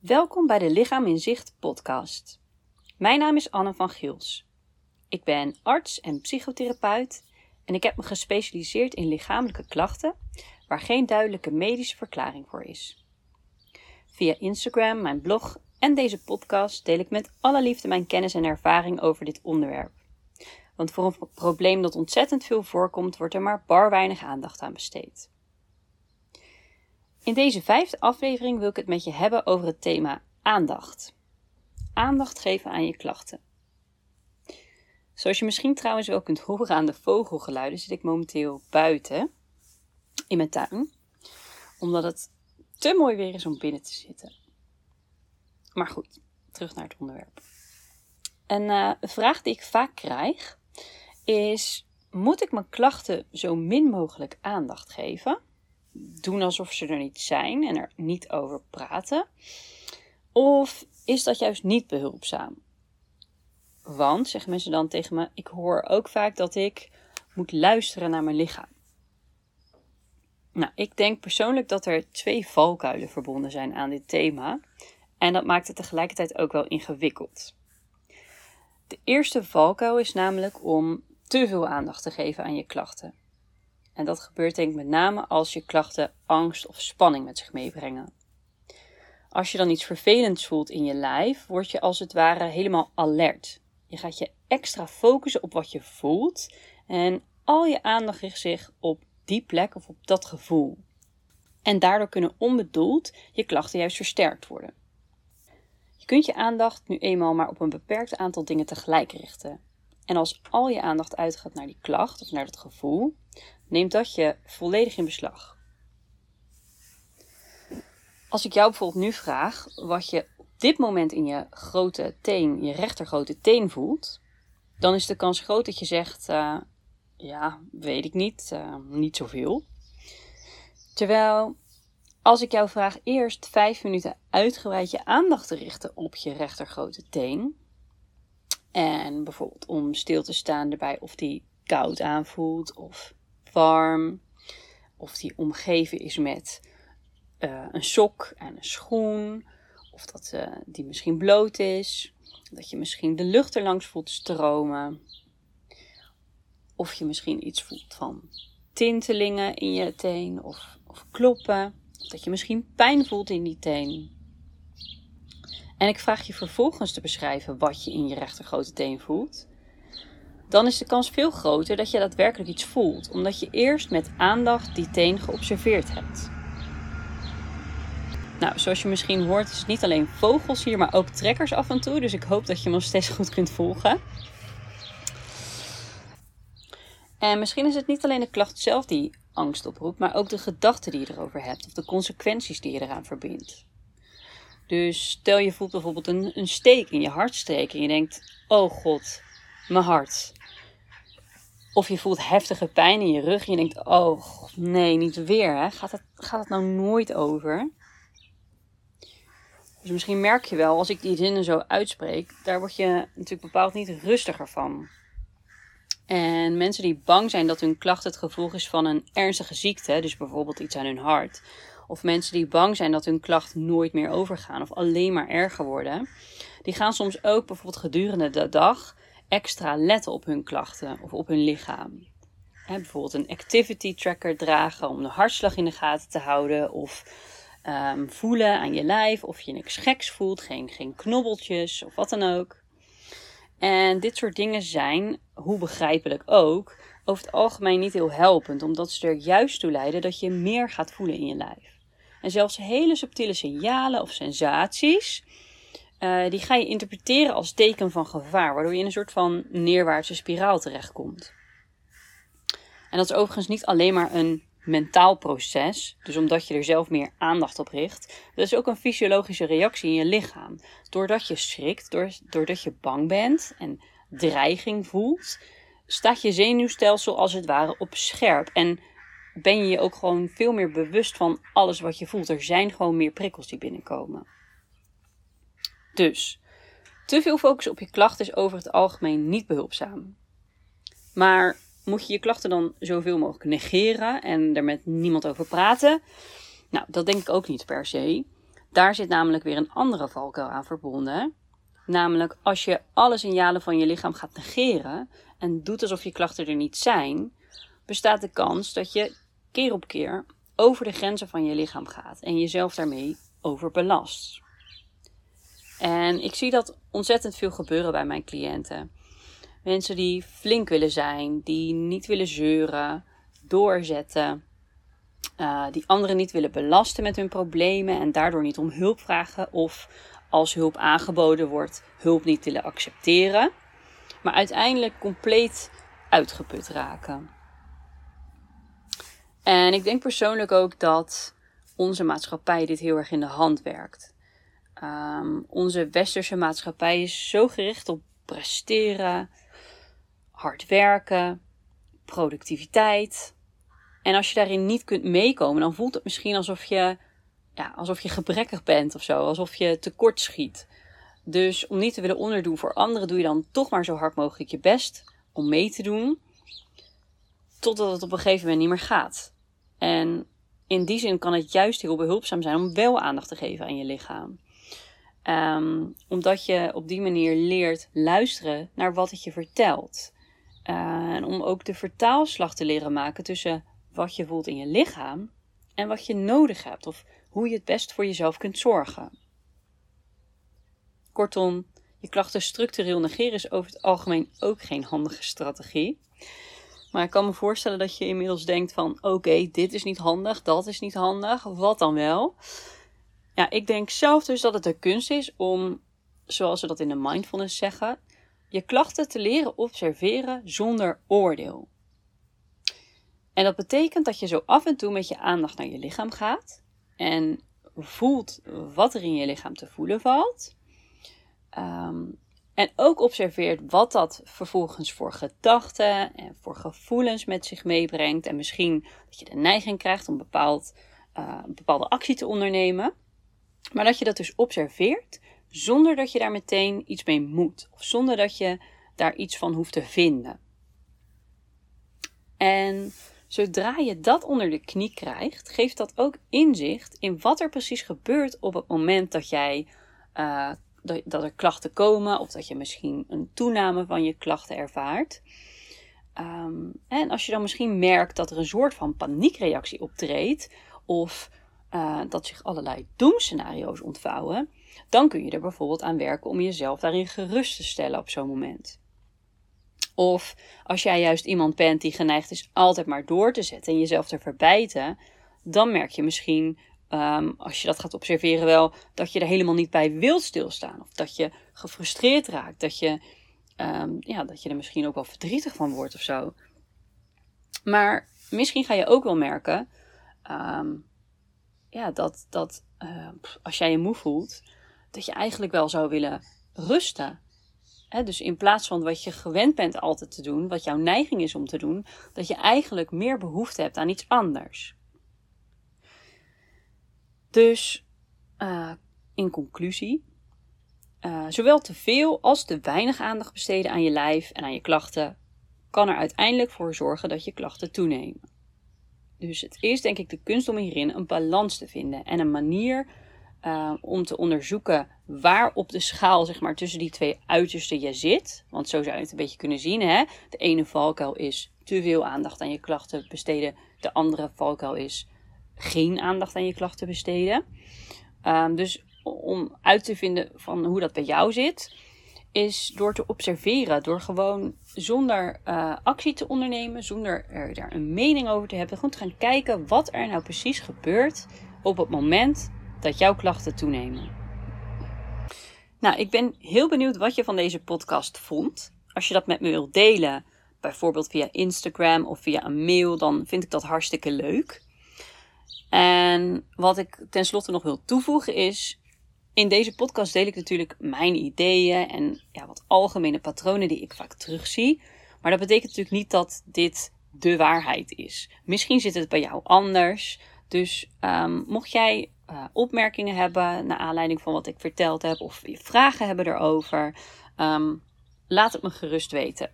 Welkom bij de Lichaam in Zicht podcast. Mijn naam is Anne van Giels. Ik ben arts en psychotherapeut en ik heb me gespecialiseerd in lichamelijke klachten waar geen duidelijke medische verklaring voor is. Via Instagram, mijn blog en deze podcast deel ik met alle liefde mijn kennis en ervaring over dit onderwerp. Want voor een probleem dat ontzettend veel voorkomt, wordt er maar bar weinig aandacht aan besteed. In deze vijfde aflevering wil ik het met je hebben over het thema aandacht. Aandacht geven aan je klachten. Zoals je misschien trouwens wel kunt horen aan de vogelgeluiden, zit ik momenteel buiten in mijn tuin, omdat het te mooi weer is om binnen te zitten. Maar goed, terug naar het onderwerp. Een uh, vraag die ik vaak krijg is: moet ik mijn klachten zo min mogelijk aandacht geven? Doen alsof ze er niet zijn en er niet over praten? Of is dat juist niet behulpzaam? Want, zeggen mensen dan tegen me, ik hoor ook vaak dat ik moet luisteren naar mijn lichaam. Nou, ik denk persoonlijk dat er twee valkuilen verbonden zijn aan dit thema. En dat maakt het tegelijkertijd ook wel ingewikkeld. De eerste valkuil is namelijk om te veel aandacht te geven aan je klachten. En dat gebeurt denk ik met name als je klachten angst of spanning met zich meebrengen. Als je dan iets vervelends voelt in je lijf, word je als het ware helemaal alert. Je gaat je extra focussen op wat je voelt en al je aandacht richt zich op die plek of op dat gevoel. En daardoor kunnen onbedoeld je klachten juist versterkt worden. Je kunt je aandacht nu eenmaal maar op een beperkt aantal dingen tegelijk richten. En als al je aandacht uitgaat naar die klacht of naar dat gevoel, neemt dat je volledig in beslag. Als ik jou bijvoorbeeld nu vraag wat je op dit moment in je grote teen, je rechtergrote teen voelt, dan is de kans groot dat je zegt: uh, Ja, weet ik niet, uh, niet zoveel. Terwijl als ik jou vraag eerst vijf minuten uitgebreid je aandacht te richten op je rechtergrote teen. En bijvoorbeeld om stil te staan erbij of die koud aanvoelt of warm. Of die omgeven is met uh, een sok en een schoen. Of dat uh, die misschien bloot is. Dat je misschien de lucht er langs voelt stromen. Of je misschien iets voelt van tintelingen in je teen of, of kloppen. Dat je misschien pijn voelt in die teen. En ik vraag je vervolgens te beschrijven wat je in je rechtergrote teen voelt dan is de kans veel groter dat je daadwerkelijk iets voelt, omdat je eerst met aandacht die teen geobserveerd hebt. Nou, zoals je misschien hoort, is het niet alleen vogels hier, maar ook trekkers af en toe. Dus ik hoop dat je me nog steeds goed kunt volgen. En misschien is het niet alleen de klacht zelf die angst oproept, maar ook de gedachten die je erover hebt of de consequenties die je eraan verbindt. Dus stel je voelt bijvoorbeeld een, een steek in je hartstreek en je denkt: Oh god, mijn hart. Of je voelt heftige pijn in je rug en je denkt, oh nee, niet weer. Hè? Gaat, het, gaat het nou nooit over? Dus misschien merk je wel, als ik die zinnen zo uitspreek, daar word je natuurlijk bepaald niet rustiger van. En mensen die bang zijn dat hun klacht het gevolg is van een ernstige ziekte, dus bijvoorbeeld iets aan hun hart, of mensen die bang zijn dat hun klacht nooit meer overgaan of alleen maar erger worden, die gaan soms ook bijvoorbeeld gedurende de dag extra letten op hun klachten of op hun lichaam. bijvoorbeeld een activity tracker dragen om de hartslag in de gaten te houden. Of ehm, voelen aan je lijf of je niks geks voelt. Geen, geen knobbeltjes of wat dan ook. En dit soort dingen zijn, hoe begrijpelijk ook, over het algemeen niet heel helpend. Omdat ze er juist toe leiden dat je meer gaat voelen in je lijf. En zelfs hele subtiele signalen of sensaties uh, die ga je interpreteren als teken van gevaar, waardoor je in een soort van neerwaartse spiraal terechtkomt. En dat is overigens niet alleen maar een mentaal proces, dus omdat je er zelf meer aandacht op richt. Dat is ook een fysiologische reactie in je lichaam. Doordat je schrikt, doordat je bang bent en dreiging voelt, staat je zenuwstelsel als het ware op scherp. En ben je je ook gewoon veel meer bewust van alles wat je voelt. Er zijn gewoon meer prikkels die binnenkomen. Dus, te veel focus op je klachten is over het algemeen niet behulpzaam. Maar moet je je klachten dan zoveel mogelijk negeren en er met niemand over praten? Nou, dat denk ik ook niet per se. Daar zit namelijk weer een andere valkuil aan verbonden. Namelijk als je alle signalen van je lichaam gaat negeren en doet alsof je klachten er niet zijn, bestaat de kans dat je keer op keer over de grenzen van je lichaam gaat en jezelf daarmee overbelast. En ik zie dat ontzettend veel gebeuren bij mijn cliënten. Mensen die flink willen zijn, die niet willen zeuren, doorzetten, uh, die anderen niet willen belasten met hun problemen en daardoor niet om hulp vragen of als hulp aangeboden wordt, hulp niet willen accepteren, maar uiteindelijk compleet uitgeput raken. En ik denk persoonlijk ook dat onze maatschappij dit heel erg in de hand werkt. Um, onze westerse maatschappij is zo gericht op presteren, hard werken, productiviteit. En als je daarin niet kunt meekomen, dan voelt het misschien alsof je, ja, alsof je gebrekkig bent of zo, alsof je tekort schiet. Dus om niet te willen onderdoen voor anderen, doe je dan toch maar zo hard mogelijk je best om mee te doen, totdat het op een gegeven moment niet meer gaat. En in die zin kan het juist heel behulpzaam zijn om wel aandacht te geven aan je lichaam. Um, omdat je op die manier leert luisteren naar wat het je vertelt. Uh, en om ook de vertaalslag te leren maken tussen wat je voelt in je lichaam en wat je nodig hebt. Of hoe je het best voor jezelf kunt zorgen. Kortom, je klachten structureel negeren is over het algemeen ook geen handige strategie. Maar ik kan me voorstellen dat je inmiddels denkt van oké, dit is niet handig, dat is niet handig, wat dan wel? Ja, ik denk zelf dus dat het de kunst is om, zoals we dat in de mindfulness zeggen, je klachten te leren observeren zonder oordeel. En dat betekent dat je zo af en toe met je aandacht naar je lichaam gaat en voelt wat er in je lichaam te voelen valt. Ehm, en ook observeert wat dat vervolgens voor gedachten en voor gevoelens met zich meebrengt. En misschien dat je de neiging krijgt om bepaald, uh, een bepaalde actie te ondernemen. Maar dat je dat dus observeert zonder dat je daar meteen iets mee moet. Of zonder dat je daar iets van hoeft te vinden. En zodra je dat onder de knie krijgt, geeft dat ook inzicht in wat er precies gebeurt op het moment dat jij uh, dat, er klachten komen of dat je misschien een toename van je klachten ervaart. Um, en als je dan misschien merkt dat er een soort van paniekreactie optreedt of uh, dat zich allerlei doemscenario's ontvouwen, dan kun je er bijvoorbeeld aan werken om jezelf daarin gerust te stellen op zo'n moment. Of als jij juist iemand bent die geneigd is altijd maar door te zetten en jezelf te verbijten, dan merk je misschien Um, als je dat gaat observeren, wel dat je er helemaal niet bij wilt stilstaan. Of dat je gefrustreerd raakt. Dat je, um, ja, dat je er misschien ook wel verdrietig van wordt of zo. Maar misschien ga je ook wel merken um, ja, dat, dat als jij je moe voelt, dat je eigenlijk wel zou willen rusten. Dus in plaats van wat je gewend bent altijd te doen, wat jouw neiging is om te doen, dat je eigenlijk meer behoefte hebt aan iets anders. Dus uh, in conclusie, uh, zowel te veel als te weinig aandacht besteden aan je lijf en aan je klachten kan er uiteindelijk voor zorgen dat je klachten toenemen. Dus het is denk ik de kunst om hierin een balans te vinden en een manier uh, om te onderzoeken waar op de schaal zeg maar, tussen die twee uitersten je zit. Want zo zou je het een beetje kunnen zien. Hè? De ene valkuil is te veel aandacht aan je klachten besteden. De andere valkuil is geen aandacht aan je klachten besteden. Um, dus om uit te vinden van hoe dat bij jou zit, is door te observeren. Door gewoon zonder uh, actie te ondernemen, zonder er daar een mening over te hebben. Gewoon te gaan kijken wat er nou precies gebeurt op het moment dat jouw klachten toenemen. Nou, ik ben heel benieuwd wat je van deze podcast vond. Als je dat met me wilt delen, bijvoorbeeld via Instagram of via een mail, dan vind ik dat hartstikke leuk. En wat ik tenslotte nog wil toevoegen is, in deze podcast deel ik natuurlijk mijn ideeën en ja, wat algemene patronen die ik vaak terugzie. Maar dat betekent natuurlijk niet dat dit de waarheid is. Misschien zit het bij jou anders. Dus um, mocht jij uh, opmerkingen hebben naar aanleiding van wat ik verteld heb, of vragen hebben erover, um, laat het me gerust weten.